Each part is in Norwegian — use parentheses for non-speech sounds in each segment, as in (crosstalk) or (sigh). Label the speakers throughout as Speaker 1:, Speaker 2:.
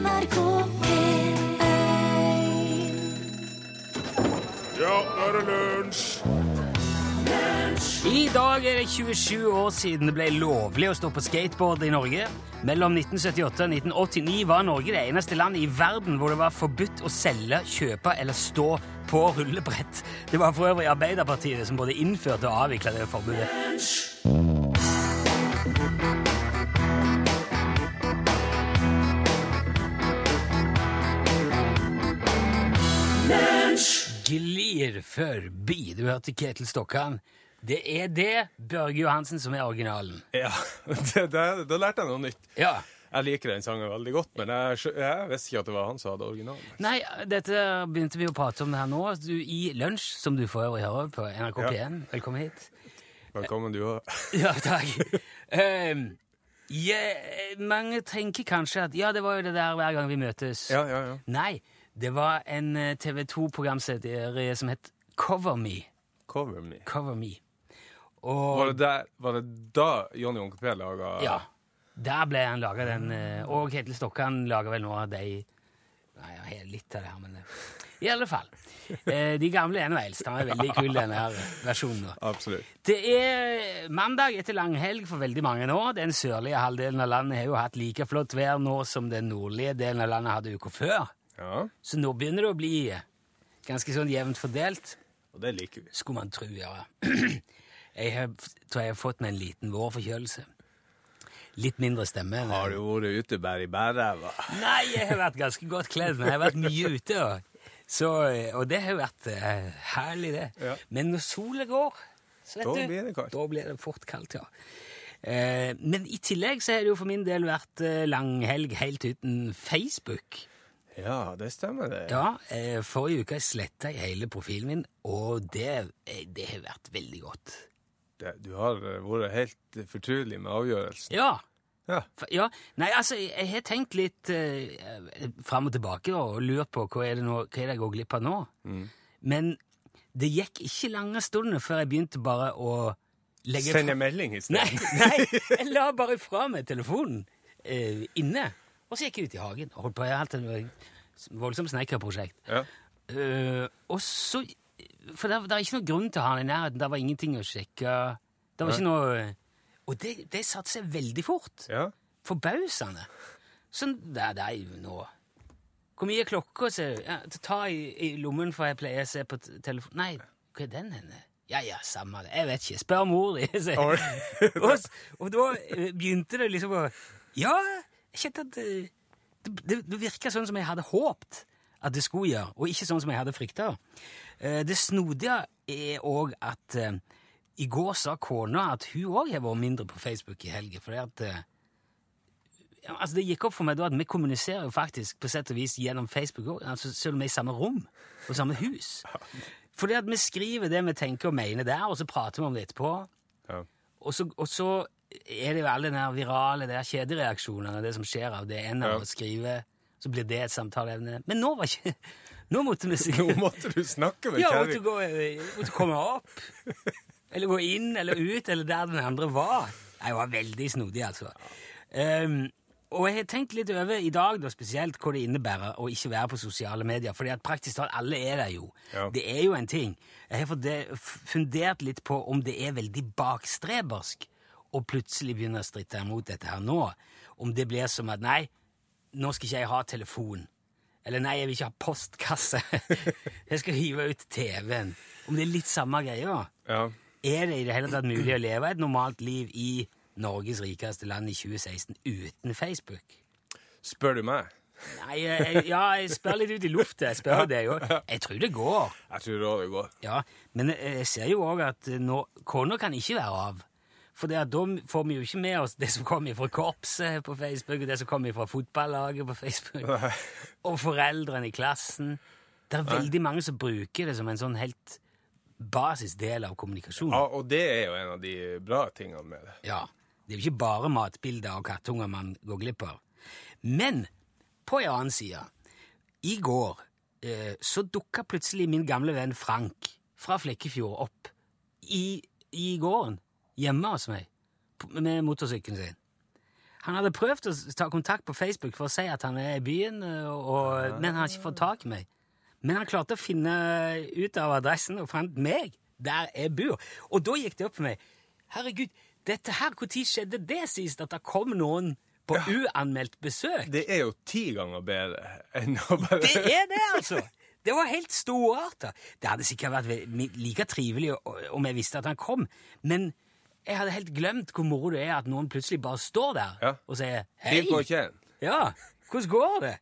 Speaker 1: NRK P1
Speaker 2: Ja, nå er det lunsj!
Speaker 3: I dag er det 27 år siden det ble lovlig å stå på skateboard i Norge. Mellom 1978 og 1989 var Norge det eneste landet i verden hvor det var forbudt å selge, kjøpe eller stå på rullebrett. Det var for øvrig Arbeiderpartiet som både innførte og avvikla det forbudet. Glir forbi. Du hørte Ketil Stokkan. Det er det Børge Johansen som er originalen.
Speaker 4: Ja, (laughs) Da lærte jeg noe nytt.
Speaker 3: Ja.
Speaker 4: Jeg liker den sangen veldig godt, men jeg, jeg visste ikke at det var han som hadde originalen.
Speaker 3: Nei, dette begynte vi å prate om det her nå. Du, I Lunsj, som du for øvrig hører på NRK
Speaker 4: Ja.
Speaker 3: P1. Velkommen hit.
Speaker 4: Velkommen, du òg. (laughs)
Speaker 3: Ja, takk. Um, yeah, mange tenker kanskje at ja, det var jo det der hver gang vi møtes.
Speaker 4: Ja, ja, ja.
Speaker 3: Nei, det var en eh, TV 2-programserie som het Cover Me.
Speaker 4: Cover me.
Speaker 3: Cover Me. Og
Speaker 4: Var det, der, var det da Johnny og Onkel P laga
Speaker 3: Ja. Der ble han laga den. eh, Og Ketil Stokkan lager vel noe av de Nei, jeg har litt av det her, men eh, I alle fall. (laughs) De gamle er nå eldst. Han er veldig kul, denne her versjonen.
Speaker 4: Absolutt.
Speaker 3: Det er mandag etter langhelg for veldig mange nå. Den sørlige halvdelen av landet har jo hatt like flott vær nå som den nordlige delen av landet hadde uka før.
Speaker 4: Ja,
Speaker 3: Så nå begynner det å bli ganske sånn jevnt fordelt.
Speaker 4: og det liker vi.
Speaker 3: Skulle man tro, ja. (clears throat) Jeg har, tror jeg har fått meg en liten vårforkjølelse. Litt mindre stemme. Men...
Speaker 4: Har du vært ute bare i bærræva?
Speaker 3: Nei, jeg har vært ganske godt kledd, men jeg har vært mye ute. Så, og det har jo vært uh, herlig, det.
Speaker 4: Ja.
Speaker 3: Men når sola går, så vet
Speaker 4: Da
Speaker 3: du,
Speaker 4: blir det kaldt.
Speaker 3: da blir det fort kaldt, ja. Uh, men i tillegg så har det jo for min del vært lang langhelg helt uten Facebook.
Speaker 4: Ja, det stemmer, det.
Speaker 3: Ja, eh, Forrige uke sletta jeg hele profilen min, og det, eh, det har vært veldig godt.
Speaker 4: det. Du har eh, vært helt fortrolig med avgjørelsen.
Speaker 3: Ja,
Speaker 4: Ja.
Speaker 3: Ja, nei, altså, jeg, har tenkt litt eh, fram og tilbake og lurt på hva er det, nå, hva er det jeg går glipp av nå. Men det gikk ikke lange stunder før jeg begynte bare å legge
Speaker 4: Sende melding i
Speaker 3: Nei,
Speaker 4: stedet.
Speaker 3: nei, (laughs) jeg la bare fra meg telefonen eh, inne, og så gikk jeg ut i hagen og holdt på. helt et voldsomt snekkerprosjekt.
Speaker 4: Ja.
Speaker 3: Uh, og så For det, det er ikke noe grunn til å ha den i nærheten. Det var ingenting å sjekke. Det var
Speaker 4: ja.
Speaker 3: ikke noe Og det, det satte seg veldig fort.
Speaker 4: ja.
Speaker 3: Forbausende. Sånn Det, det er jo nå Hvor mye er klokka? Så, ja, ta i, i lommen, for jeg pleier å se på telefon... Nei, hva er den henne? Ja, ja, samme det. Jeg vet ikke. Spør mor (laughs) di. og, og da eh, begynte det liksom å Ja, jeg kjente at eh, det, det, det virka sånn som jeg hadde håpt at det skulle gjøre, og ikke sånn som jeg hadde frykta. Eh, Det snodige er òg at eh, i går sa kona at hun òg har vært mindre på Facebook i helga. For altså Det gikk opp for meg da at vi kommuniserer jo faktisk på sett og vis gjennom Facebook òg, altså selv om vi er i samme rom og samme hus. (laughs) Fordi at vi skriver det vi tenker og mener der, og så prater vi om det etterpå.
Speaker 4: Ja.
Speaker 3: Og så, og så er det jo alle den virale der kjedereaksjonene, det som skjer av det ene
Speaker 4: Ja.
Speaker 3: å skrive, så blir det et samtaleevne. Men nå var ikke (laughs) Nå måtte vi si
Speaker 4: Nå måtte du snakke med
Speaker 3: ja, måtte gå, måtte komme opp. Eller gå inn eller ut, eller der den andre var. Jeg var veldig snodig, altså. Um, og jeg har tenkt litt over i dag da, spesielt hva det innebærer å ikke være på sosiale medier, fordi at praktisk talt alle er der jo.
Speaker 4: Ja.
Speaker 3: Det er jo en ting. Jeg har fundert litt på om det er veldig bakstrebersk å plutselig begynner å stritte imot dette her nå. Om det blir som at nei, nå skal ikke jeg ha telefon. Eller nei, jeg vil ikke ha postkasse. (laughs) jeg skal hive ut TV-en. Om det er litt samme greia.
Speaker 4: Ja.
Speaker 3: Er det i det hele tatt mulig å leve et normalt liv i Norges rikeste land i 2016 uten Facebook?
Speaker 4: Spør du meg?
Speaker 3: Nei, jeg, ja, jeg spør litt ut i lufta. Jeg spør det jo. Jeg tror det går.
Speaker 4: Jeg tror det går.
Speaker 3: Ja, Men jeg ser jo òg at nå, kona kan ikke være av. For da får vi jo ikke med oss det som kommer fra korpset på Facebook, og det som kommer fra fotballaget på Facebook, og foreldrene i klassen. Det er veldig mange som bruker det som en sånn helt basisdel av kommunikasjonen.
Speaker 4: Ja, og det er jo en av de bra tingene med det.
Speaker 3: Ja, Det er jo ikke bare matbilder og kattunger man går glipp av. Men på en annen side I går eh, så dukka plutselig min gamle venn Frank fra Flekkefjord opp i, i gården hjemme hos meg med motorsykkelen sin. Han hadde prøvd å ta kontakt på Facebook for å si at han er i byen, og, men han har ikke fått tak i meg. Men han klarte å finne ut av adressen og fant meg der jeg bor. Og da gikk det opp for meg. Herregud, dette her, når skjedde det sist at det kom noen på uanmeldt besøk?
Speaker 4: Det er jo ti ganger bedre enn å bare
Speaker 3: Det er det, altså! Det var helt storarta. Det hadde sikkert vært like trivelig om jeg visste at han kom, men jeg hadde helt glemt hvor moro det er at noen plutselig bare står der
Speaker 4: Ja.
Speaker 3: og sier hei.
Speaker 4: Det går ikke.
Speaker 3: Ja, hvordan går det?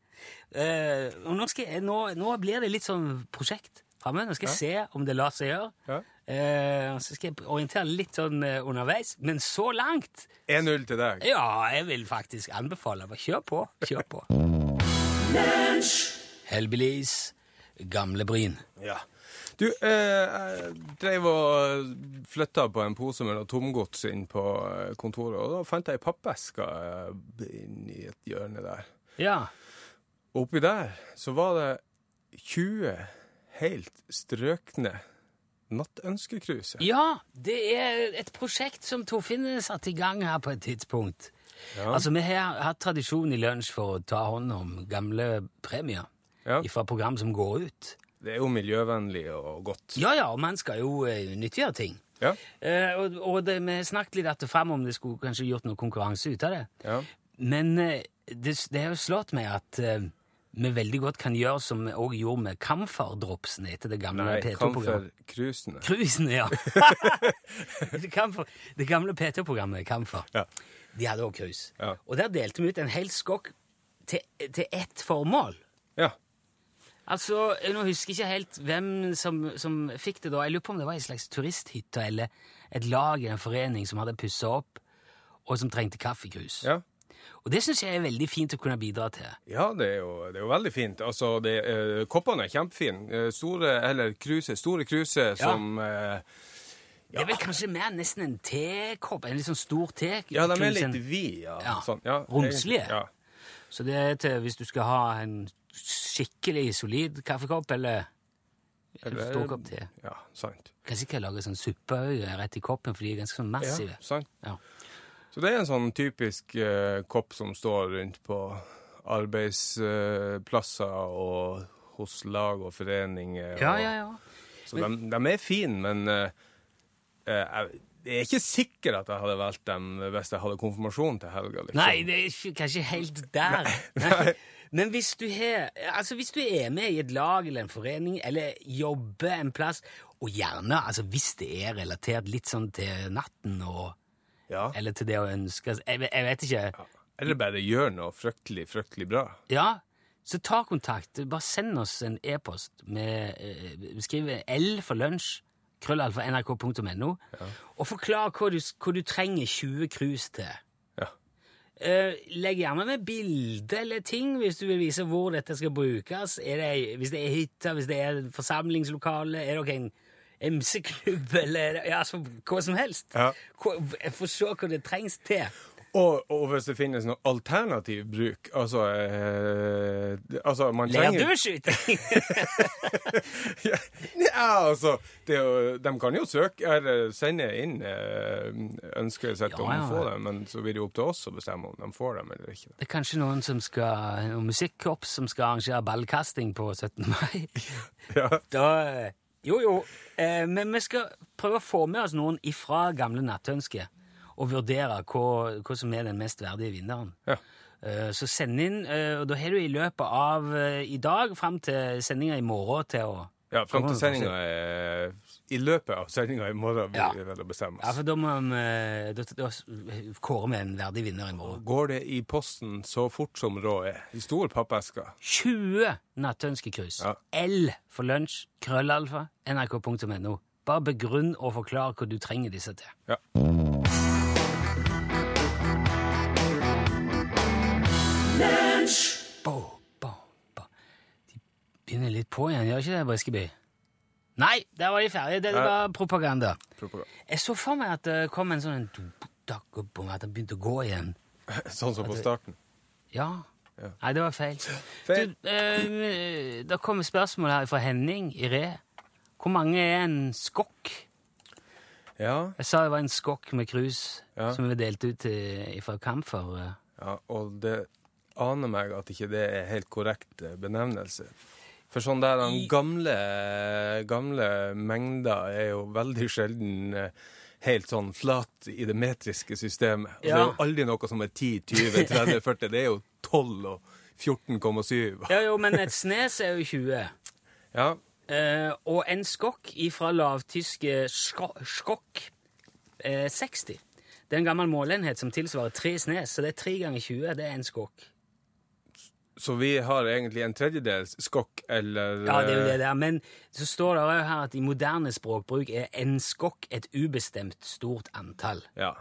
Speaker 3: Uh, og nå, skal jeg, nå, nå blir det litt sånn prosjekt framme. Nå skal jeg se om det lar seg gjøre.
Speaker 4: Ja.
Speaker 3: Uh, så skal jeg orientere litt sånn uh, underveis. Men så langt
Speaker 4: 1-0 til deg.
Speaker 3: Ja, jeg vil faktisk anbefale. Bare kjør på. Kjør på. Hellbillies, gamle Bryn.
Speaker 4: Ja. Du, eh, drev og flytta på en pose med tomgods inn på eh, kontoret, og da fant jeg ei pappeske eh, inni et hjørne der.
Speaker 3: Ja.
Speaker 4: Og oppi der så var det 20 helt strøkne nattønskekruser.
Speaker 3: ja, det er et prosjekt som Torfinn satte i gang her på et tidspunkt.
Speaker 4: Ja.
Speaker 3: Altså, Vi har hatt tradisjon i lunsj for å ta hånd om gamle premier
Speaker 4: Ja.
Speaker 3: fra program som går ut.
Speaker 4: Det er jo miljøvennlig og godt.
Speaker 3: Ja, ja, og man skal jo uh, nyttiggjøre ting.
Speaker 4: Ja.
Speaker 3: Eh, og og det, vi snakket litt etter frem om det skulle kanskje gjort noe konkurranse ut av det.
Speaker 4: Ja.
Speaker 3: Men eh, det, det har jo slått meg at eh, vi veldig godt kan gjøre som vi òg gjorde med Camphor-dropsene etter det gamle
Speaker 4: Nei,
Speaker 3: P2-programmet.
Speaker 4: Camphor-krusene.
Speaker 3: Cruisene, ja. (laughs) det, Camphor, det gamle P2-programmet Camphor.
Speaker 4: Ja.
Speaker 3: De hadde òg cruise.
Speaker 4: Ja.
Speaker 3: Og der delte vi ut en hel skokk til, til ett formål.
Speaker 4: Ja.
Speaker 3: Altså, Nå husker jeg ikke helt hvem som, som fikk det da. Jeg lurer på om det var en slags turisthytte eller et lag i en forening som hadde pussa opp, og som trengte kaffekrus.
Speaker 4: ja.
Speaker 3: Og det syns jeg er veldig fint å kunne bidra til.
Speaker 4: Ja, det er jo, det er jo veldig fint. Altså, det, eh, koppene er kjempefine. Eh, store, eller kruse, store kruser som eh,
Speaker 3: Det er vel kanskje mer nesten en tekopp? En litt sånn stor te?
Speaker 4: Ja, de er litt vide. Ja.
Speaker 3: Ja,
Speaker 4: Sånn, ja.
Speaker 3: romslige.
Speaker 4: Ja.
Speaker 3: Så det er til hvis du skal ha en skikkelig solid kaffekopp, eller
Speaker 4: Eller-
Speaker 3: stor te.
Speaker 4: ja, sant.
Speaker 3: Kan sikkert lage sånn suppe rett i koppen, for de er ganske sånn massive.
Speaker 4: Ja, sant.
Speaker 3: Ja.
Speaker 4: Så det er en sånn typisk eh, kopp som står rundt på arbeidsplasser og hos lag og foreninger.
Speaker 3: Ja,
Speaker 4: og,
Speaker 3: ja, ja.
Speaker 4: Så de, de er fine, men eh, eh, jeg jeg er ikke sikker at jeg hadde valgt dem hvis jeg hadde konfirmasjon til helga. Liksom.
Speaker 3: Nei, det er ikke, kanskje helt der. Nei, Nei. Men hvis du, har, altså hvis du er med i et lag eller en forening, eller jobber en plass, og gjerne altså hvis det er relatert litt sånn til natten, og,
Speaker 4: Ja.
Speaker 3: eller til det å ønske jeg, vet- jeg vet ikke.
Speaker 4: Eller bare gjør noe fryktelig, fryktelig bra.
Speaker 3: Ja, så ta kontakt. Bare send oss en e-post med uh, Skriv L for lunsj, krøllalfa nrk.no, og forklar hva du, hva du trenger 20 krus til. Eh, legg gjerne med bilde eller ting hvis du vil vise hvor dette skal brukes. Det, hvis det er hytta, hvis det er forsamlingslokale, er dere en MC-klubb, (laughs) eller er ja, så, hva som helst.
Speaker 4: Ja.
Speaker 3: Få se hva det trengs til.
Speaker 4: Og, og hvis det finnes noe alternativ bruk Altså, eh, altså man trenger
Speaker 3: Leirduskyting! (laughs)
Speaker 4: Ja, altså det De kan jo søke eller sende inn eh, ønsket sitt
Speaker 3: Ja,
Speaker 4: om å få dem, men så blir det jo opp til oss å bestemme om de får dem eller ikke.
Speaker 3: Det er kanskje noen som skal, noen musikkorps som skal arrangere ballkasting på 17. mai. (laughs)
Speaker 4: Ja.
Speaker 3: Da, eh, jo, jo. Eh, men vi skal prøve å få med oss noen ifra gamle nattønsker og vurdere hva, hva som er den mest verdige vinneren.
Speaker 4: Ja.
Speaker 3: Eh, så send inn, eh, og da har du i løpet av eh, i dag fram til sendinga i morgen til å
Speaker 4: Ja, fram til sendinga I løpet av sendinga i morgen vil
Speaker 3: Ja.
Speaker 4: det vel bestemme oss.
Speaker 3: Ja, for da må vi da, da kåre vi en verdig vinner i morgen.
Speaker 4: Går det i posten så fort som råd er? I stor pappeske?
Speaker 3: 20 nattønskekryss.
Speaker 4: Ja.
Speaker 3: L for lunsj, krøllalfa, nrk.no. Bare begrunn og forklar hva du trenger disse til.
Speaker 4: Ja.
Speaker 3: Bo, bo, bo. De begynner litt på igjen, gjør ikke det, Briskeby? Nei, der var de ferdige. Det, det var propaganda.
Speaker 4: propaganda.
Speaker 3: Jeg så for meg at det kom en sånn at det begynte å gå igjen.
Speaker 4: Sånn som på starten.
Speaker 3: Ja.
Speaker 4: Ja.
Speaker 3: Nei, det var feil.
Speaker 4: Feil.
Speaker 3: Du, eh, det kommer spørsmål her fra Henning i Re. Hvor mange er en skokk?
Speaker 4: Ja,
Speaker 3: Jeg sa det var en skokk med krus
Speaker 4: Ja.
Speaker 3: som vi delte ut fra Camphor. eh.
Speaker 4: Ja, og det aner meg at ikke det er helt korrekt eh, benevnelse. For sånn der
Speaker 3: den
Speaker 4: gamle, gamle mengder er jo veldig sjelden eh, helt sånn flat i det metriske systemet. Og Det er jo aldri noe som er 10, 20, 30, 40. Det er jo 12 og 14,7.
Speaker 3: Ja, jo, men et snes er jo 20.
Speaker 4: Ja,
Speaker 3: Eh, og en skokk ifra lavtyske sko skokk eh, 60. Det er en gammel måleenhet som tilsvarer tre snes, så det er tre ganger 20. Det er en skokk.
Speaker 4: Så vi har egentlig en tredjedels skokk, eller
Speaker 3: Ja, det er jo det
Speaker 4: eh,
Speaker 3: der. Men så står det òg her at i moderne språkbruk er en skokk et ubestemt stort antall.
Speaker 4: Ja.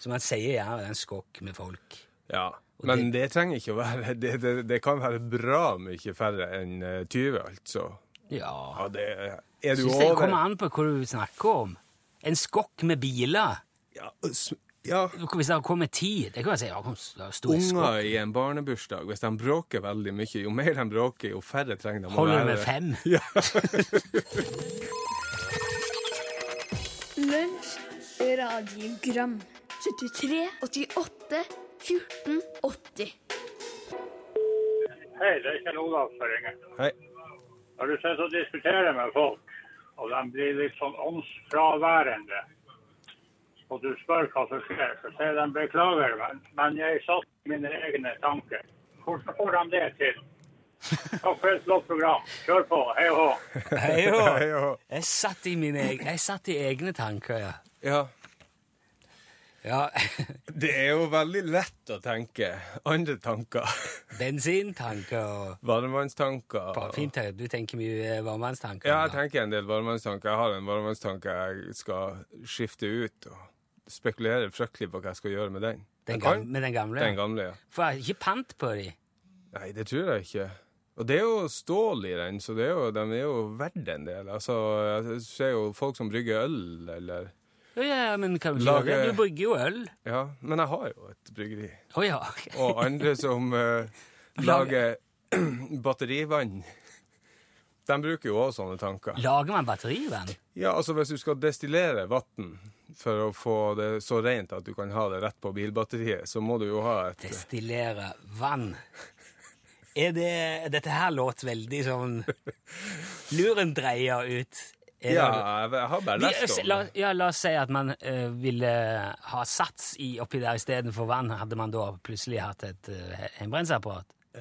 Speaker 3: Så man sier gjerne det er en skokk med folk.
Speaker 4: ja.
Speaker 3: Og
Speaker 4: Men det trenger ikke å være (laughs) Det, det, det kan være bra mye færre enn eh, 20, altså.
Speaker 3: Ja.
Speaker 4: Ja, det er du
Speaker 3: Syns det
Speaker 4: over
Speaker 3: kommer an på hva du snakker om. En skokk med biler.
Speaker 4: Ja, ja.
Speaker 3: Hvis det kommer ti, det kan jeg si ja, er.
Speaker 4: Unger i en barnebursdag, hvis de bråker veldig mye, jo mer de bråker, jo færre trenger de å
Speaker 3: Holder
Speaker 4: være.
Speaker 3: med fem? (laughs)
Speaker 1: Lunsj, radiogram 73, 88, 14, 80
Speaker 5: Hei, det er Kjell Olav som ringer.
Speaker 4: Hei.
Speaker 5: Har du sett å diskutere med folk, og de blir litt sånn åndsfraværende, og du spør hva som skjer, så sier de beklager, men, men jeg satt i mine egne tanker. Hvordan får de det til? (laughs) Takk for et flott program. Kjør på. Hei og hå.
Speaker 3: Hei
Speaker 4: og ja. (laughs)
Speaker 3: Jeg satt i mine egne, jeg satt i egne tanker, ja.
Speaker 4: Ja.
Speaker 3: Ja, (laughs)
Speaker 4: Det er jo veldig lett å tenke andre tanker.
Speaker 3: Bensintanker og
Speaker 4: Varmtvannstanker. og-
Speaker 3: Du tenker mye varmtvannstanker?
Speaker 4: Ja, jeg tenker en del varmtvannstanker. Jeg har en varmtvannstanke jeg skal skifte ut, og spekulerer fryktelig på hva jeg skal gjøre med den.
Speaker 3: Den gamle, med den gamle?
Speaker 4: Den gamle, ja.
Speaker 3: For jeg har ikke pant på de.
Speaker 4: Nei, det tror jeg ikke. Og det er jo stål i den, så det er jo, de er jo verdt en del. Altså, jeg ser jo folk som brygger øl, eller
Speaker 3: Ja, ja, men kan du
Speaker 4: Lage-?
Speaker 3: Du brygger jo øl.
Speaker 4: Ja, men jeg har jo et bryggeri.
Speaker 3: Å ja.
Speaker 4: Og andre som uh, (laughs) lager (clears throat) batterivann. De bruker jo også sånne tanker.
Speaker 3: Lager man batteri i den?
Speaker 4: Ja, altså hvis du skal destillere vann for å få det så rent at du kan ha det rett på bilbatteriet, så må du jo ha et
Speaker 3: Destillere vann. Er det Dette her låt veldig sånn (laughs) Luren dreier ut. Er
Speaker 4: Ja,
Speaker 3: det-
Speaker 4: jeg har bare lest om det.
Speaker 3: ja, la oss si at man uh, ville ha sats i oppi der istedenfor vann. Hadde man da plutselig hatt et uh, hjemmebrennsapparat?
Speaker 4: Uh,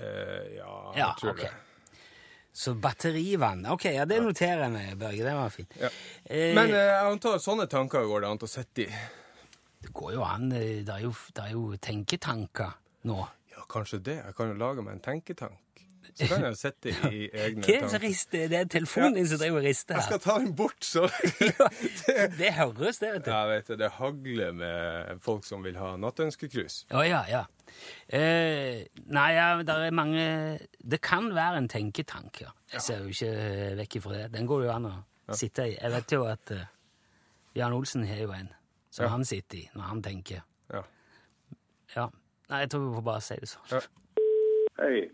Speaker 4: ja, jeg
Speaker 3: Ja,
Speaker 4: tror
Speaker 3: okay.
Speaker 4: det.
Speaker 3: Så batterivann. Ok, ja, det noterer jeg meg, Børge. Det var fint.
Speaker 4: Ja.
Speaker 3: Eh,
Speaker 4: Men eh, jeg antar sånne tanker går det an å sitte i.
Speaker 3: det går jo an. eh, Det er jo, det er jo tenketanker nå.
Speaker 4: Ja, kanskje det. Jeg kan jo lage meg en tenketank. Så kan jeg jo det i egne
Speaker 3: Hva er det som rister? Det er telefonen din som driver og rister
Speaker 4: Jeg skal ta den bort, så (laughs)
Speaker 3: Det høres, det, vet du.
Speaker 4: Ja, vet du, det hagler med folk som vil ha nattønskekrus.
Speaker 3: Å ja, ja. Eh, nei, ja, det er mange Det kan være en tenketank, ja. Jeg ser jo ikke eh, vekk ifra det. Den går jo an å sitte i. Jeg vet jo at uh, Jan Olsen har jo en som
Speaker 4: Ja.
Speaker 3: han sitter i når han tenker.
Speaker 4: Ja.
Speaker 3: Ja. Nei, jeg tror vi får bare si det sånn.
Speaker 4: Ja.
Speaker 6: Hei.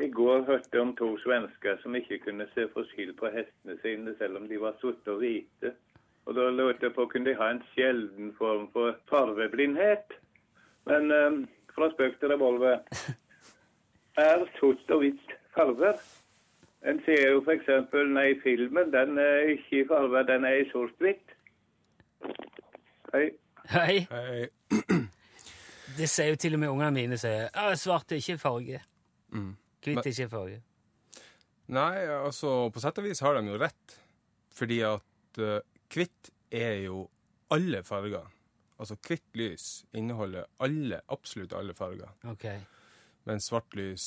Speaker 6: I går hørte jeg om to svensker som ikke kunne se forskjell på hestene sine selv om de var sorte og hvite. Og da lurte jeg på kunne de ha en sjelden form for farveblindhet. Men eh, fra spøk til revolver. (laughs) Er sort og hvitt farver? En ser jo f.eks. nei, filmen den er ikke i farver, den er i sort-hvitt. Hei.
Speaker 3: Hei.
Speaker 4: Hei. (clears throat)
Speaker 3: Det sier jo til og med ungene mine. sier, «Å, Svart er ikke farge.
Speaker 4: Mm.
Speaker 3: Hvitt er ikke farge.
Speaker 4: Nei, altså på sett og vis har de jo rett. Fordi at uh, kvitt er jo alle farger. Altså hvitt lys inneholder alle, absolutt alle farger.
Speaker 3: Ok.
Speaker 4: Men svart lys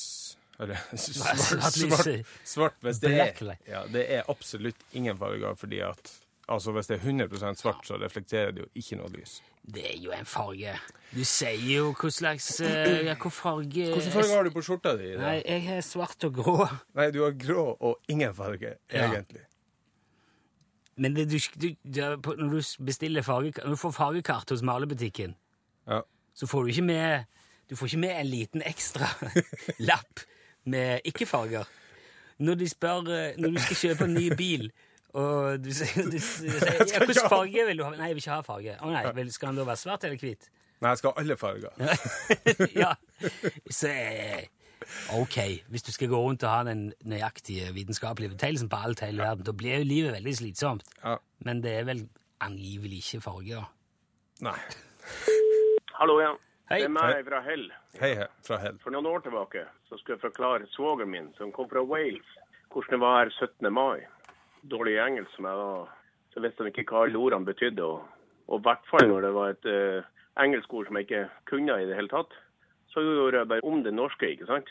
Speaker 4: Eller (laughs)
Speaker 3: Svart
Speaker 4: svart, svart, svart hvis det er ja, Det er absolutt ingen farger, fordi at Altså Hvis det er 100% svart, så reflekterer det jo ikke noe lys.
Speaker 3: Det er jo en farge. Du sier jo hva slags eh, ja, Hva farge
Speaker 4: Hvilken farge har du på skjorta di? da?
Speaker 3: Nei, jeg har svart og grå.
Speaker 4: Nei, du har grå og ingen farge,
Speaker 3: Ja.
Speaker 4: egentlig.
Speaker 3: Men det, du, du, når du bestiller farge, når du får fargekart hos malebutikken,
Speaker 4: Ja.
Speaker 3: så får du ikke med Du får ikke med en liten ekstra (laughs) lapp med ikke-farger. Når de spør eh, Når du skal kjøpe en ny bil, og du sier, du sier 'Hvilken farge vil du ha?' 'Nei, jeg vil ikke ha farge.' 'Å nei, vel, Skal den da være svart eller hvit?'
Speaker 4: Nei, jeg skal ha alle farger. (laughs)
Speaker 3: ja. Så eh, ok, hvis du skal gå rundt og ha den nøyaktige vitenskapelige betegnelsen på alt hele verden, da blir jo livet veldig slitsomt.
Speaker 4: Ja.
Speaker 3: Men det er vel angivelig ikke farger.
Speaker 4: Nei. (laughs)
Speaker 7: Hallo igjen.
Speaker 3: Hei.
Speaker 7: Det er meg fra Hell.
Speaker 4: Hei, hei, fra Hell.
Speaker 7: For noen år tilbake så skulle jeg forklare svogeren min, som kom fra Wales, hvordan det var 17. mai. Dårlig engelsk som jeg var, så visste han ikke hva alle ordene betydde. Og, og i hvert fall når det var et uh, engelsk ord som jeg ikke kunne i det hele tatt, så gjorde jeg bare om det norske, ikke sant?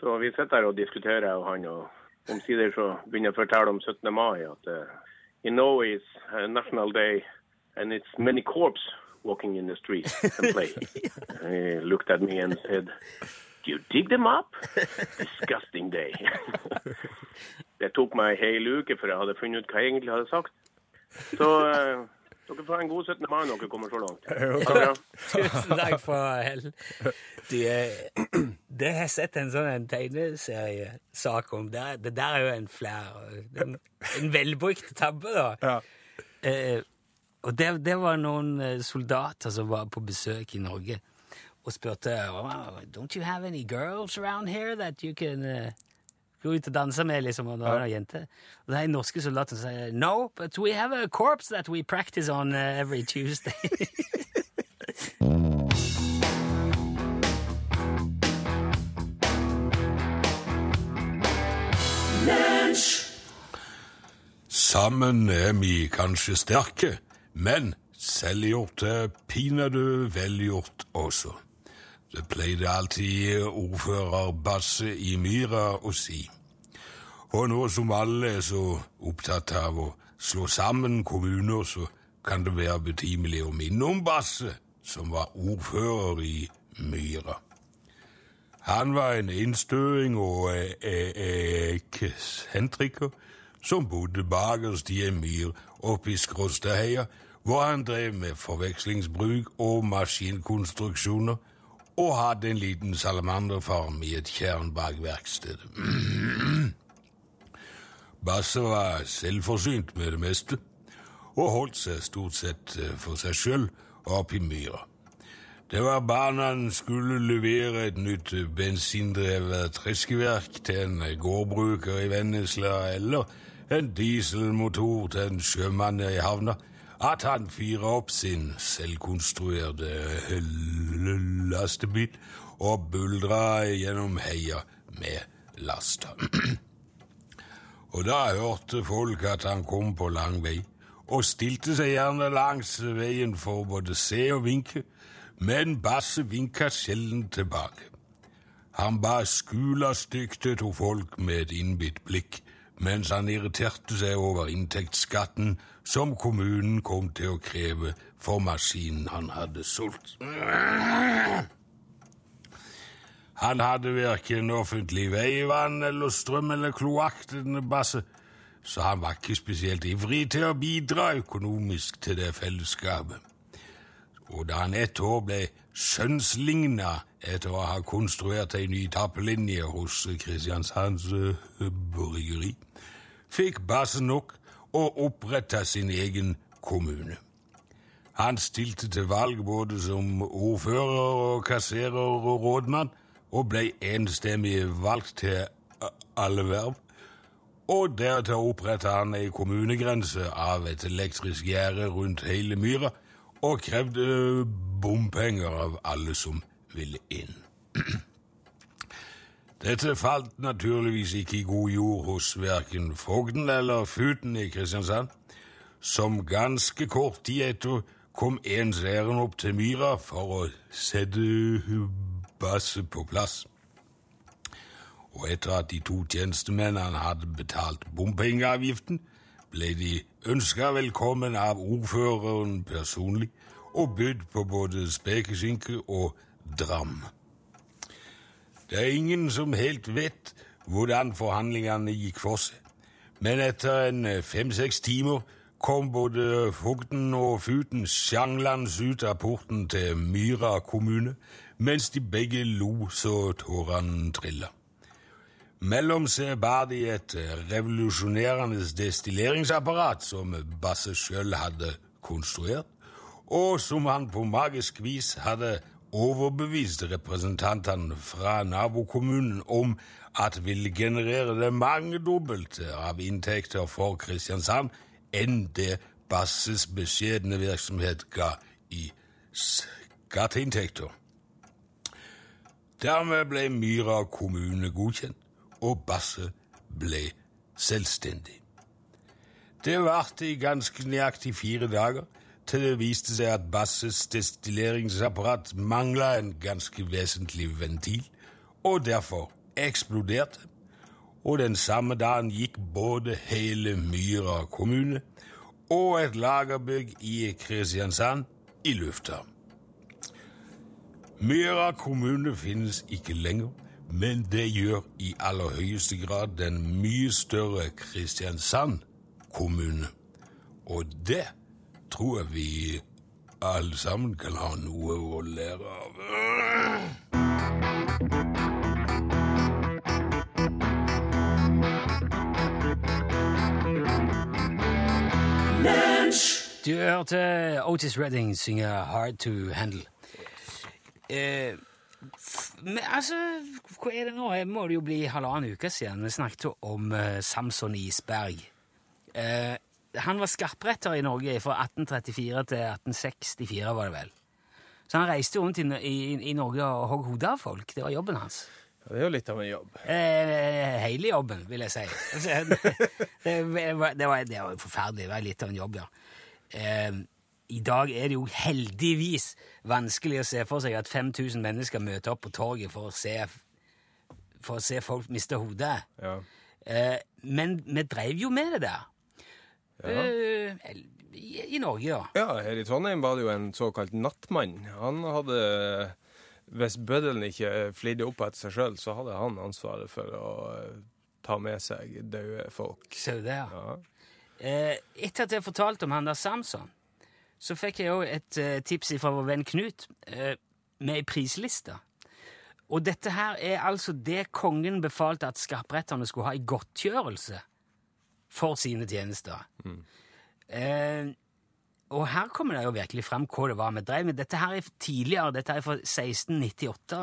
Speaker 7: Så vi sitter her og diskuterer, jeg og han, og omsider så begynner jeg å fortelle om 17. mai, at uh, you know it's a national day, and it's many corps walking in the street and play. (laughs) he looked at me and said, Do you dig them up? Disgusting day. (laughs) det tok meg en hel uke før jeg hadde funnet ut hva jeg egentlig hadde sagt. Så eh, dere får ha en god 17. mai når dere kommer så langt.
Speaker 3: Tusen takk for hell. Du, eh, det har jeg sett en sånn en tegneseriesak om. Det, det der er jo en flere. En, en velbrukt tabbe, da.
Speaker 4: Ja.
Speaker 3: Eh, og det, det var noen eh, soldater som var på besøk i Norge og spurte oh, Don't you have any girls around here that you can eh, gå ut og danse med? liksom, og da er det en jente. Og det er norske soldater som sier No, but we have a corpse that we practice on eh, every Tuesday.
Speaker 2: Sammen er vi kanskje sterke, men selvgjort er pinadø velgjort også. Det pleide alltid ordfører Basse i Myra å si. Og nå som alle er så opptatt av å slå sammen kommuner, så kan det være betimelig å minne om Basse, som var ordfører i Myra. Han var en innstøing og eh, eh, eksentriker som bodde bakerst i en myr oppe i Skråstadheia, hvor han drev med forvekslingsbruk og maskinkonstruksjoner, og hadde en liten salamanderfarm i et tjern bak verkstedet. (clears throat) Basse var selvforsynt med det meste, og holdt seg stort sett eh, for seg sjøl oppe i myra. Det var barna han skulle levere et nytt bensindrevet treskeverk til en gårdbruker i Vennesla, eller en dieselmotor til en sjømann i havna, at han fyrer opp sin selvkonstruerte lastebil og buldrer gjennom heia med lasta. (clears throat) og da hørte folk at han kom på lang vei, og stilte seg gjerne langs veien for både se og vinke, men Basse vinka sjelden tilbake. Han bare skula stygt etter folk med et innbitt blikk, mens han irriterte seg over inntektsskatten som kommunen kom til å kreve for maskinen han hadde solgt. Han hadde verken offentlig veivann eller strøm eller kloakk, denne Basse, så han var ikke spesielt ivrig til å bidra økonomisk til det fellesskapet. Og da han et år ble skjønnsligna etter å ha konstruert ei ny tappelinje hos Kristiansands uh, bryggeri, fikk Basenok og oppretta sin egen kommune. Han stilte til valg både som ordfører og kasserer og rådmann, og ble enstemmig valgt til alle verv. Og deretter oppretta han ei kommunegrense av et elektrisk gjerde rundt hele myra, og krevde bompenger av alle som ville inn. (clears throat) Dette falt naturligvis ikke i god jord hos verken fogden eller futen i Kristiansand, som ganske kort tid etter kom ens ærend opp til myra for å sette Basse på plass. Og etter at de to tjenestemennene hadde betalt bompengeavgiften, ble de ønska velkommen av ordføreren personlig og bydd på både spekeskinke og dram. Det er ingen som helt vet hvordan forhandlingene gikk for seg, men etter en fem-seks timer kom både fogden og futen sjanglende ut av porten til Myra kommune, mens de begge lo så tårene trilla. Mellom seg bar de et revolusjonerende destilleringsapparat som Basse sjøl hadde konstruert, og som han på magisk vis hadde overbevist representantene fra nabokommunen om at ville generere det mangedobbelte av inntekter for Kristiansand enn det Basses beskjedne virksomhet ga i skatteinntekter. Dermed ble Myra kommune godkjent, og Basse ble selvstendig. Det varte i ganske nøyaktig fire dager, til det viste seg at Basses destilleringsapparat mangla en ganske vesentlig ventil, og derfor eksploderte. Og den samme dagen gikk både hele Myra kommune og et lagerbygg i Kristiansand i lufta. Myra kommune finnes ikke lenger, men det gjør i aller høyeste grad den mye større Kristiansand kommune. Og det tror jeg vi alle sammen kan ha noe å lære av.
Speaker 3: Du hørte Otis Redding synge Hard to Handle. Eh, men altså, hva er det nå? Det må det jo bli halvannen uke siden vi snakket om eh, Samson Isberg. Eh, han var skarpretter i Norge fra 1834 til 1864, var det vel. Så han reiste rundt i, i, i Norge og hogg hodet av folk. Det var jobben hans.
Speaker 4: Ja, det er jo litt av en jobb.
Speaker 3: Eh, hele jobben, vil jeg si. (laughs) Det, var, det, var, det var forferdelig. Det var litt av en jobb, ja. Eh, I dag er det jo heldigvis vanskelig å se for seg at 5000 mennesker møter opp på torget for å se, for å se folk miste hodet.
Speaker 4: Ja.
Speaker 3: Eh, men vi dreiv jo med det der. Eh, i, I Norge, ja.
Speaker 4: ja, her i Trondheim var det jo en såkalt nattmann. Han hadde Hvis bøddelen ikke flidde opp etter seg sjøl, så hadde han ansvaret for å eh, ta med seg døde folk.
Speaker 3: Ser du det, ja.
Speaker 4: Ja.
Speaker 3: Eh, etter at jeg fortalte om han der Samson, så fikk jeg òg et eh, tips fra vår venn Knut eh, med ei prisliste. Og dette her er altså det kongen befalte at skarpretterne skulle ha i godtgjørelse for sine tjenester. Eh, og her kommer det jo virkelig frem hva det var vi drev med. Dette her er tidligere, dette er fra 1698.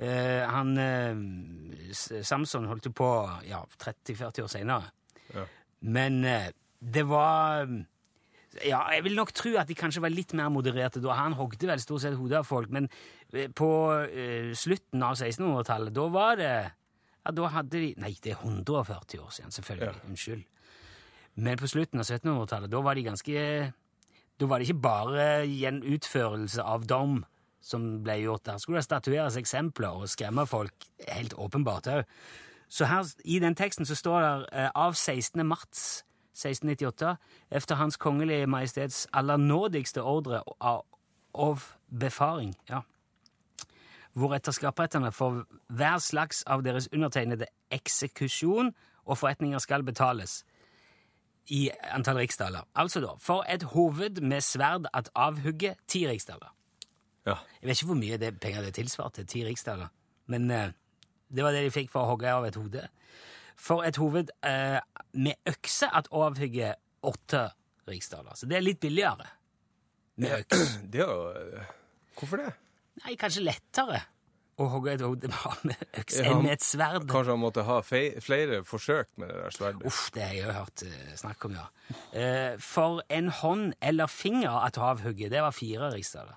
Speaker 3: Eh, han eh, Samson holdt jo på ja, 30-40 år seinere.
Speaker 4: Ja.
Speaker 3: Men eh, det var Ja, jeg vil nok tro at de kanskje var litt mer modererte da. Han hogde vel stort sett hodet av folk, men eh, på uh, slutten av 1600-tallet, da var det Ja, da hadde de Nei, det er 140 år siden, selvfølgelig.
Speaker 4: Ja.
Speaker 3: Unnskyld. Men på slutten av 1700-tallet, da var de ganske Da var det ikke bare gjenutførelse av dom som ble gjort der. Skulle det statueres eksempler og skremme folk, helt åpenbart òg. Så her i den teksten så står det eh, av 16. mars 1698 efter Hans Kongelige Majestets allernådigste ordre av, av befaring. Ja. Hvoretter skarpretterne for hver slags av deres undertegnede eksekusjon og forretninger skal betales i antall riksdaler. Altså da, for et hoved med sverd at avhugge ti riksdaler.
Speaker 4: Ja.
Speaker 3: Jeg vet ikke hvor mye det penger det tilsvarte, ti riksdaler, men eh, det var det de fikk for å hogge av et hode. For et hoved eh, med økse at avhugge åtte riksdaler. Så det er litt billigere med øks. (clears throat)
Speaker 4: Det er jo eh, Hvorfor det?
Speaker 3: Nei, kanskje lettere å hogge et hode med øks
Speaker 4: Ja,
Speaker 3: enn med et sverd.
Speaker 4: Kanskje han måtte ha flere forsøk med det der sverdet?
Speaker 3: Uff, det har jeg jo hørt eh, snakk om, ja. Eh, for en hånd eller finger at avhugge, det var fire riksdaler.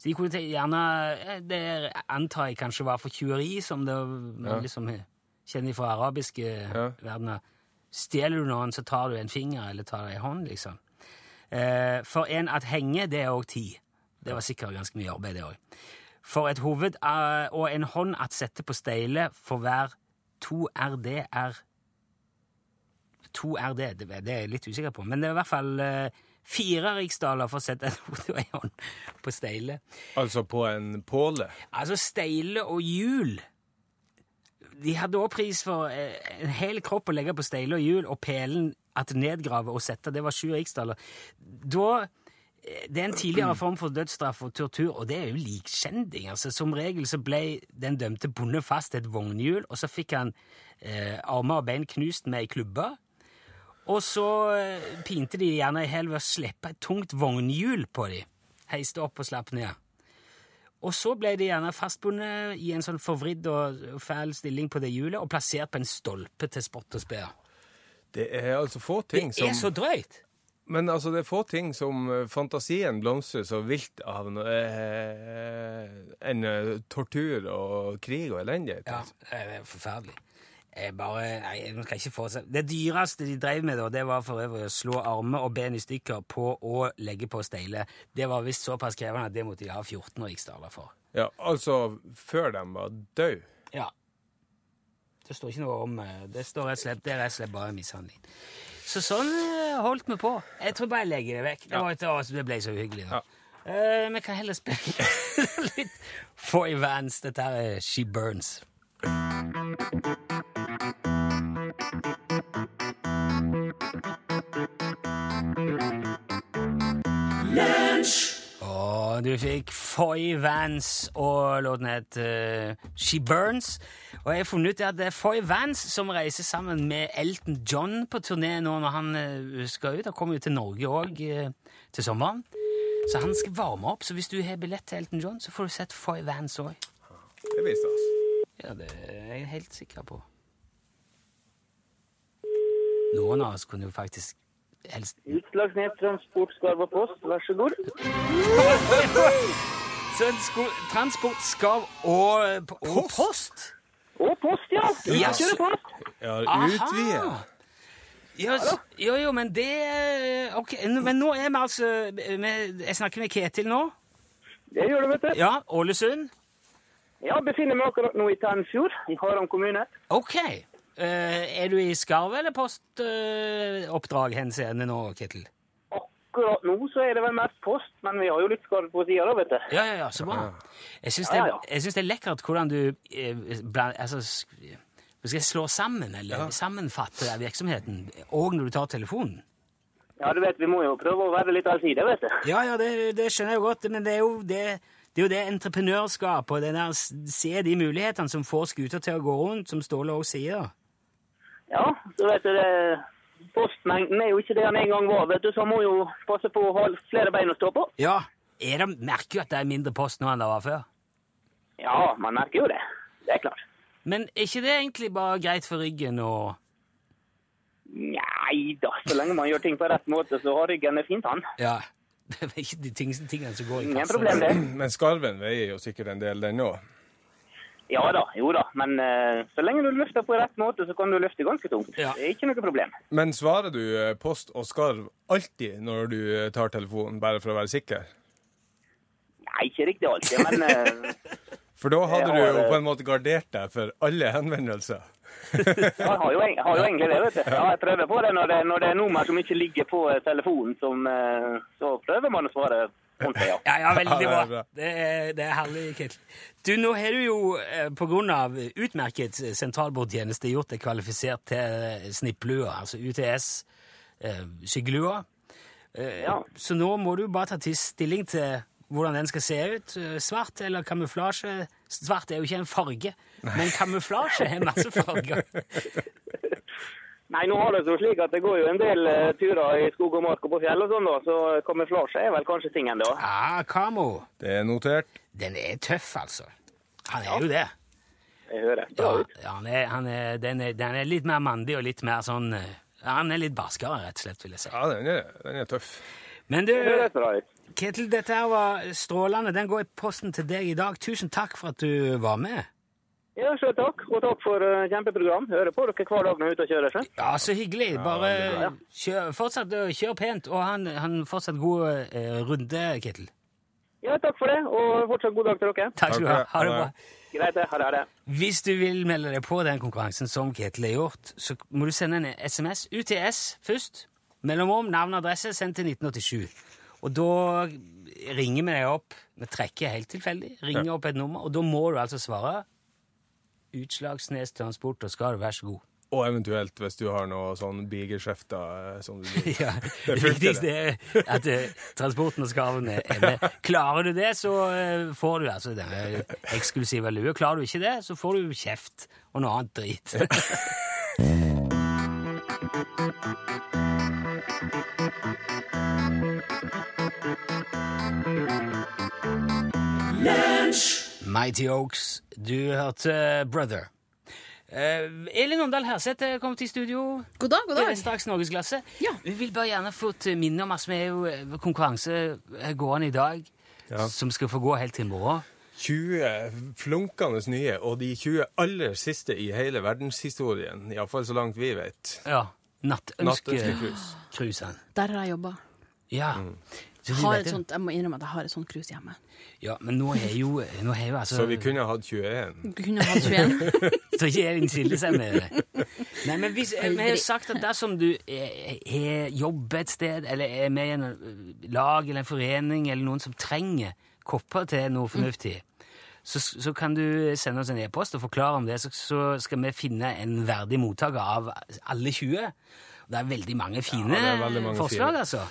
Speaker 3: Så de kunne gjerne eh, Det antar jeg kanskje var for tjuveri, som det
Speaker 4: Ja.
Speaker 3: liksom kjenner fra arabiske
Speaker 4: Ja.
Speaker 3: verdener. Stjeler du noen, så tar du en finger eller tar du en hånd, liksom. For en at henge, det er òg ti. Det var sikkert ganske mye arbeid, det òg. For et hoved eh, og en hånd at sette på steile for hver to RD er To RD, det, er jeg litt usikker på, men det er i hvert fall eh, fire riksdaler for å sette et (laughs) hode og en hånd på steile.
Speaker 4: Altså på en påle?
Speaker 3: Altså, steile og hjul De hadde også pris for eh, en hel kropp å legge på steile og hjul, og pelen at nedgrave og sette, det var sju riksdaler. Da Det er en tidligere form for dødsstraff og tortur, og det er jo likskjending. Altså, som regel så ble den dømte bundet fast til et vognhjul, og så fikk han eh, armer og bein knust med ei klubbe. Og så eh, pinte de gjerne i hjel ved å slippe et tungt vognhjul på dem. Heiste opp og slapp ned. Og så ble de gjerne fastbundet i en sånn forvridd og fæl stilling på det hjulet og plassert på en stolpe til spott og spe.
Speaker 4: Det er altså få ting som
Speaker 3: Det er så drøyt!
Speaker 4: Men altså, det er få ting som eh, fantasien blomstrer så vilt av no- eh, enn eh, tortur og krig og elendighet.
Speaker 3: Ja, det er forferdelig. Jeg bare, nei, jeg skal ikke få seg. Det dyreste de drev med, da, det var for øvrig å slå armer og ben i stykker på å legge på steile. Det var visst såpass krevende at det måtte de ha 14 riksdaler for.
Speaker 4: Ja, altså før de var døde.
Speaker 3: Ja. Det står ikke noe om eh, Det står rett og slett, det er rett og slett bare mishandling. Så sånn eh, holdt vi på. Jeg tror bare jeg legger det vekk. Det, var ikke, å, det ble så hyggelig. da. Uh, Vi kan heller spille (laughs) litt Foy Vans. Dette her er She Burns. Og du fikk Foy Vans, og låten het uh, She Burns. Og jeg har funnet ut at det er Foy Vance som reiser sammen med Elton John på turné nå når han eh, skal ut. Han kommer jo til Norge òg til sommeren. Så han skal varme opp. Så hvis du har billett til Elton John, så får du sett Foy Vance òg.
Speaker 4: Det viser oss.
Speaker 3: Ja, det er jeg helt sikker på. Noen av oss kunne jo faktisk helst
Speaker 8: Utslagsnett Transport Skarv og Post, vær så god.
Speaker 3: Transport, skarv og, og post?
Speaker 8: Og post, ja! Yes.
Speaker 3: Ja,
Speaker 8: kjører post.
Speaker 4: Ja, utvide.
Speaker 3: Yes. jo, jo, men det Ok, men nå er vi altså med, Jeg snakker med Ketil nå.
Speaker 8: Det gjør du, vet du.
Speaker 3: Ja, Ålesund.
Speaker 8: Ja, befinner meg akkurat nå i Tennfjord, i Haram kommune.
Speaker 3: Ok. Uh, er du i skarv- eller postoppdrag henseende nå, Ketil?
Speaker 8: Akkurat nå så er det vel mest post, men vi har jo litt skade på sida, da, vet du.
Speaker 3: Ja, ja, ja, så bra. Jeg syns det,
Speaker 8: Ja, ja.
Speaker 3: det er lekkert hvordan du eh, bland, altså, skal jeg slå sammen, eller sammenfatte virksomheten, og når du tar telefonen.
Speaker 8: Ja, du vet, vi må jo prøve å være litt allsidige, vet du.
Speaker 3: Ja, ja, det, det skjønner jeg jo godt, men det er jo det, det, er jo det entreprenørskap og det der se de mulighetene som får skuter til å gå rundt, som Ståle òg sier.
Speaker 8: Ja, så vet du det Postmengden er jo ikke det han en gang var, vet du, så må jo passe på å ha flere bein å stå på.
Speaker 3: Ja, er det, merker jo at det er mindre post nå enn det var før.
Speaker 8: Ja, man merker jo det. Det er klart.
Speaker 3: Men er ikke det egentlig bare greit for ryggen og
Speaker 8: Nei da, så lenge man gjør ting på rett måte, så har ryggen det fint, han.
Speaker 3: Ja, (laughs) det er ikke de tingene, tingene som går i
Speaker 8: Ingen problem, det. (clears throat)
Speaker 4: Men skarven veier jo sikkert en del, den òg.
Speaker 8: Ja da, jo da, men uh, så lenge du løfter på rett måte, så kan du løfte ganske tungt.
Speaker 3: Ja.
Speaker 8: Det er ikke noe problem.
Speaker 4: Men svarer du eh, post og skarv alltid når du eh, tar telefonen, bare for å være sikker?
Speaker 8: Nei, ikke riktig alltid, men uh, (laughs)
Speaker 4: For da hadde
Speaker 8: Jeg
Speaker 4: du
Speaker 8: har,
Speaker 4: jo på en måte gardert deg for alle henvendelser.
Speaker 8: jeg har jo, eng- har jo egentlig det, vet du. Ja, jeg prøver på det når det, når det er nummer som ikke ligger på telefonen, som, uh, så prøver man å svare ja.
Speaker 3: Ja, ja, veldig
Speaker 4: det
Speaker 3: bra.
Speaker 4: er.
Speaker 3: Det er, det er herlig, Ketil. Du, nå har du jo pga. på grunn av utmerket sentralbordtjeneste gjort deg kvalifisert til eh, snipplua, altså UTS, eh, skyggelua. Eh,
Speaker 8: Ja.
Speaker 3: Så nå må du bare ta til stilling til hvordan den skal se ut. Eh, Svart eller kamuflasje? Svart er jo ikke en farge, men kamuflasje har masse farger. (laughs)
Speaker 8: Nei, nå har det jo slik at det går jo en del uh, turer i skog og mark og på fjell og sånn, da, så kamuflasje er vel kanskje tingen, da.
Speaker 3: Ja, kamo.
Speaker 4: Det er notert.
Speaker 3: Den er tøff, altså. Han er jo det.
Speaker 8: Jeg hører.
Speaker 3: Ja, ja han er, han er, den, er, den er litt mer mandig og litt mer sånn eh, Han er litt barskere, rett og slett, vil jeg si.
Speaker 4: Ja, den er, den er tøff.
Speaker 3: Men du. Ketil, dette her var strålende. Den går i posten til deg i dag. Tusen takk for at du var med.
Speaker 8: Ja, sjøl takk. Og takk for uh, kjempeprogram. Hører på dere hver dag når jeg er ute og kjører. Selv.
Speaker 3: Ja, så hyggelig. Bare
Speaker 8: ja,
Speaker 3: kjør, fortsett å kjøre pent, og han, han fortsatt god uh, runde, Ketil.
Speaker 8: Ja, takk for det, og fortsatt god dag til dere.
Speaker 3: Takk skal du ha. Ha det bra.
Speaker 8: Greit. Ha det. Ha det.
Speaker 3: Hvis du vil melde deg på den konkurransen som Ketil har gjort, så må du sende en SMS. UTS først. Mellomrom, navn og adresse, sendt til 1987. Og da ringer vi deg opp. Vi trekker helt tilfeldig. Ringer opp et nummer, og da må du altså svare Utslagsnes Transport, og Skar, vær så god.
Speaker 4: Og eventuelt hvis du har noe sånn bigeskjefter eh, som du (laughs)
Speaker 3: Ja, (laughs)
Speaker 4: Det
Speaker 3: det viktigste er at eh, transporten og skarven er med. (laughs) Klarer du det, så eh, får du altså denne eksklusive lue. Klarer du ikke det, så får du kjeft og noe annet drit. Mighty Oaks, du hørte Brother. Uh, Elin Åndal Herseth er kommet i studio.
Speaker 9: God dag, god
Speaker 3: Det er
Speaker 9: dag.
Speaker 3: straks Norgesklasse.
Speaker 9: Ja.
Speaker 3: Vi vil bare gjerne få til minne om at vi er jo eh, konkurranse eh, gående i dag,
Speaker 4: Ja.
Speaker 3: som skal få gå helt til i morgen.
Speaker 4: 20 flunkende nye, og de 20 aller siste i hele verdenshistorien. Iallfall så langt vi vet.
Speaker 3: Ja. Nattønskecruisene.
Speaker 4: Natt
Speaker 9: Der har jeg jobba.
Speaker 3: Ja. Så,
Speaker 9: Har et sånt, jeg må innrømme at jeg har et sånt krus hjemme.
Speaker 3: ja, men nå er jo, nå er jo altså
Speaker 4: Så vi kunne hatt 21.
Speaker 9: Vi kunne hatt 21. (laughs)
Speaker 3: Så ikke Elin skiller seg med det. Nei, men hvis, Vi har jo sagt at dersom du er, jobb et sted, eller er med i en lag eller en forening, eller noen som trenger kopper til noe fornuftig, så, så kan du sende oss en e-post og forklare om det, så, så skal vi finne en verdig mottaker av alle 20. Det er veldig mange fine
Speaker 4: Ja, veldig mange
Speaker 3: forslag,
Speaker 4: fine.
Speaker 3: altså.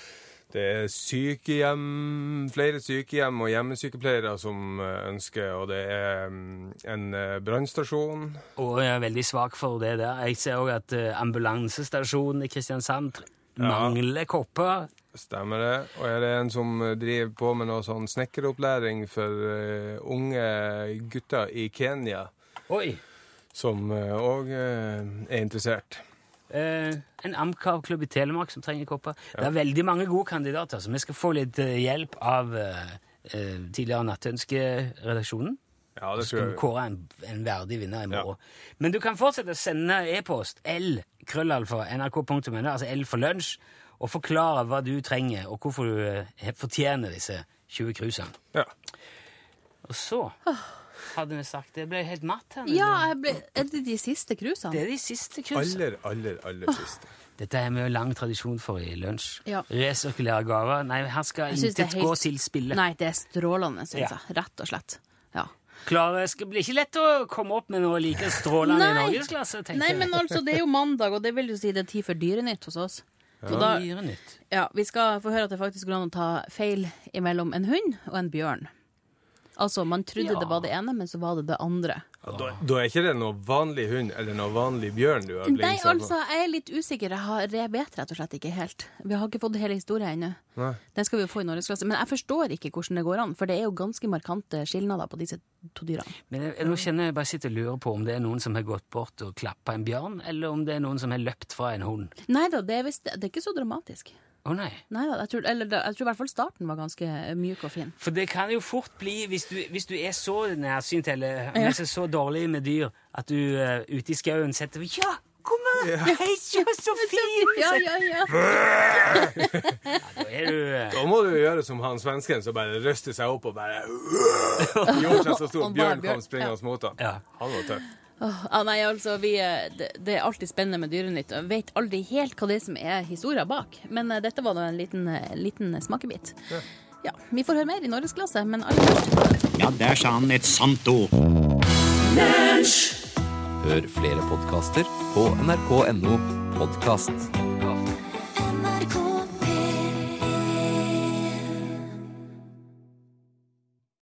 Speaker 4: Det er sykehjem, flere sykehjem og hjemmesykepleiere som eh, ønsker, og det er mm, en eh, brannstasjon.
Speaker 3: Og jeg er veldig svak for det der. Jeg ser òg at ambulansestasjonen i Kristiansand mangler mangler kopper.
Speaker 4: Stemmer det. Og er det en som eh, driver på med noe sånn snekkeropplæring for eh, unge gutter i Kenya,
Speaker 3: Oi!
Speaker 4: som òg er interessert.
Speaker 3: Eh, en Amcar-klubb i Telemark som trenger kopper. Det er veldig mange gode kandidater, så vi skal få litt eh, hjelp av eh, eh, tidligere Nattønskeredaksjonen.
Speaker 4: Ja, det
Speaker 3: Så skal vi kåre en, en verdig vinner i morgen. Men du kan fortsette å sende e-post l krøllalfa nrk.no, altså L for lunsj, og forklare hva du trenger, og hvorfor du eh, fortjener disse 20 cruisene.
Speaker 4: Ja.
Speaker 3: Og så hadde vi sagt Det ble helt matt her.
Speaker 9: Ja, jeg ble, er det de siste cruisene?
Speaker 3: Det er de siste cruisene.
Speaker 4: Aller, aller, aller siste.
Speaker 3: Dette har vi jo lang tradisjon for i lunsj.
Speaker 9: Ja.
Speaker 3: Resirkulere gaver. Nei, her skal intet
Speaker 9: helt-
Speaker 3: gå til spille.
Speaker 9: Nei, det er strålende, syns
Speaker 3: Ja.
Speaker 9: jeg. Rett og slett. Ja.
Speaker 3: Klare, skal blir ikke lett å komme opp med noe like strålende i norgesklasse, tenker
Speaker 9: Nei,
Speaker 3: jeg.
Speaker 9: men altså, det er jo mandag, og det vil jo si det er tid for Dyrenytt hos oss. Så da,
Speaker 3: Dyrenytt.
Speaker 9: ja, vi skal få høre at det faktisk går an å ta feil imellom en hund og en bjørn. Altså, man trodde
Speaker 3: Ja.
Speaker 9: det var det ene, men så var det det andre.
Speaker 4: Ja, da, da er ikke det noe vanlig hund eller noe vanlig bjørn du har
Speaker 9: Nei,
Speaker 4: blingsa på?
Speaker 9: altså, jeg er litt usikker. Jeg, har, jeg vet rett og slett ikke helt. Vi har ikke fått hele historien ennå. Den skal vi jo få i Norgesklasse. Men jeg forstår ikke hvordan det går an, for det er jo ganske markante skilnader på disse to dyrene.
Speaker 3: Men jeg, nå kjenner jeg bare sitter og lurer på om det er noen som har gått bort og klappa en bjørn, eller om det er noen som har løpt fra en hund.
Speaker 9: Nei da, det det er ikke så dramatisk.
Speaker 3: Å nei.
Speaker 9: Nei jeg tror, eller, jeg tror i hvert fall starten var ganske mjuk og fin.
Speaker 3: For det kan jo fort bli, hvis du, hvis du er så nærsynt eller ja. så dårlig med dyr, at du uh, ute i skauen setter Ja, kom her! Hei, se så fin! (laughs)
Speaker 9: Ja, ja, ja.
Speaker 3: Da er du uh...
Speaker 4: Da må du gjøre som han svensken som bare røster seg opp og bare (laughs) Gjorde seg så stor. Bjørn
Speaker 9: bjørn,
Speaker 4: kom springende mot.
Speaker 3: Ja.
Speaker 4: Han var tøff.
Speaker 9: Åh, ah, nei, altså, vi, eh, det, det er alltid spennende med Dyrenytt. Jeg vet aldri helt hva det er som er historia bak, men uh, dette var da en liten, uh, liten smakebit. Ja, Vi får høre mer i Norgesklasse, men aller
Speaker 10: Ja, der sa han et sant ord.
Speaker 11: Hør flere podkaster på nrk.no podkast.